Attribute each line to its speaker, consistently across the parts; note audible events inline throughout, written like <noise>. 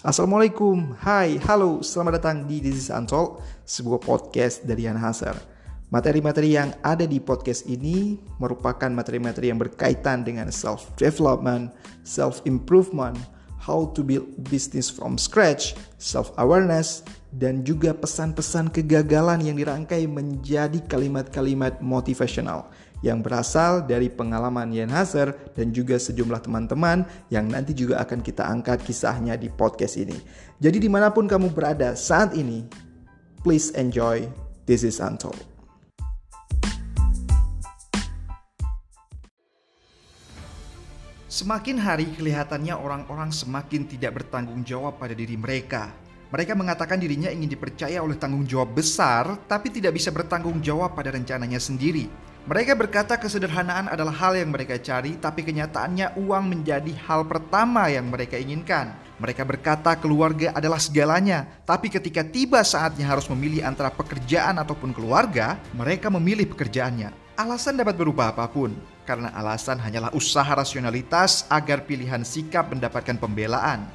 Speaker 1: Assalamualaikum, hai, halo, selamat datang di This is Untold, sebuah podcast dari Yan Hasar. Materi-materi yang ada di podcast ini merupakan materi-materi yang berkaitan dengan self-development, self-improvement, how to build business from scratch, self-awareness, dan juga pesan-pesan kegagalan yang dirangkai menjadi kalimat-kalimat motivational yang berasal dari pengalaman Yen Hazer dan juga sejumlah teman-teman yang nanti juga akan kita angkat kisahnya di podcast ini. Jadi di mana pun kamu berada saat ini, please enjoy This is Untold. Semakin hari kelihatannya orang-orang semakin tidak bertanggung jawab pada diri mereka. Mereka mengatakan dirinya ingin dipercaya oleh tanggung jawab besar, tapi tidak bisa bertanggung jawab pada rencananya sendiri. Mereka berkata kesederhanaan adalah hal yang mereka cari, tapi kenyataannya uang menjadi hal pertama yang mereka inginkan. Mereka berkata keluarga adalah segalanya, tapi ketika tiba saatnya harus memilih antara pekerjaan ataupun keluarga, mereka memilih pekerjaannya. Alasan dapat berubah apa pun, karena alasan hanyalah usaha rasionalitas agar pilihan sikap mendapatkan pembelaan.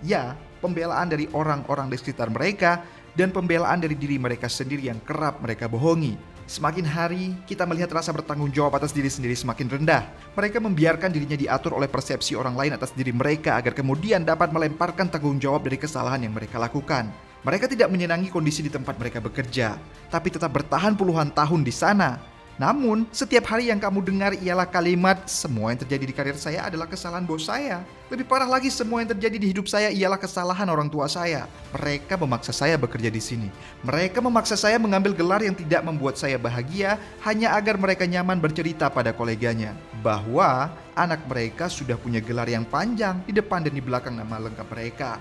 Speaker 1: Ya, pembelaan dari orang-orang di sekitar mereka dan pembelaan dari diri mereka sendiri yang kerap mereka bohongi. Semakin hari, kita melihat rasa bertanggung jawab atas diri sendiri semakin rendah. Mereka membiarkan dirinya diatur oleh persepsi orang lain atas diri mereka agar kemudian dapat melemparkan tanggung jawab dari kesalahan yang mereka lakukan. Mereka tidak menyenangi kondisi di tempat mereka bekerja, tapi tetap bertahan puluhan tahun di sana namun, setiap hari yang kamu dengar ialah kalimat semua yang terjadi di karir saya adalah kesalahan bos saya. Lebih parah lagi, semua yang terjadi di hidup saya ialah kesalahan orang tua saya. Mereka memaksa saya bekerja di sini. Mereka memaksa saya mengambil gelar yang tidak membuat saya bahagia hanya agar mereka nyaman bercerita pada koleganya bahwa anak mereka sudah punya gelar yang panjang di depan dan di belakang nama lengkap mereka.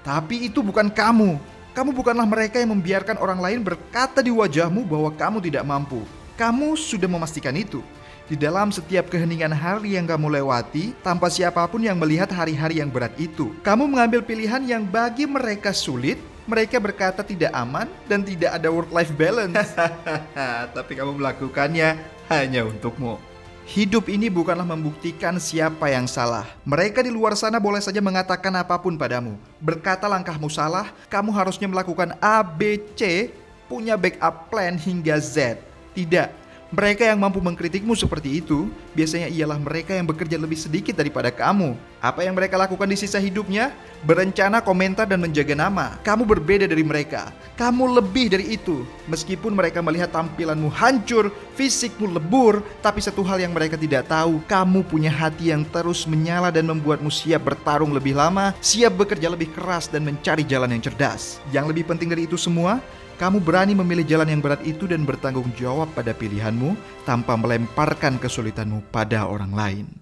Speaker 1: Tapi itu bukan kamu. Kamu bukanlah mereka yang membiarkan orang lain berkata di wajahmu bahwa kamu tidak mampu. Kamu sudah memastikan itu. Di dalam setiap keheningan hari yang kamu lewati, tanpa siapa pun yang melihat hari-hari yang berat itu, kamu mengambil pilihan yang bagi mereka sulit, mereka berkata tidak aman dan tidak ada work-life balance. <laughs> Tapi kamu melakukannya hanya untukmu. Hidup ini bukanlah membuktikan siapa yang salah. Mereka di luar sana boleh saja mengatakan apa pun padamu. Berkata langkahmu salah, kamu harusnya melakukan A, B, C, punya backup plan hingga Z. Tidak, mereka yang mampu mengkritikmu seperti itu biasanya ialah mereka yang bekerja lebih sedikit daripada kamu. Apa yang mereka lakukan di sisa hidupnya? Berencana, komentar, dan menjaga nama. Kamu berbeda dari mereka. Kamu lebih dari itu. Meskipun mereka melihat tampilanmu hancur, fisikmu lebur, tapi satu hal yang mereka tidak tahu, kamu punya hati yang terus menyala dan membuatmu siap bertarung lebih lama, siap bekerja lebih keras dan mencari jalan yang cerdas. Yang lebih penting dari itu semua, kamu berani memilih jalan yang berat itu dan bertanggung jawab pada pilihanmu tanpa melemparkan kesulitanmu pada orang lain.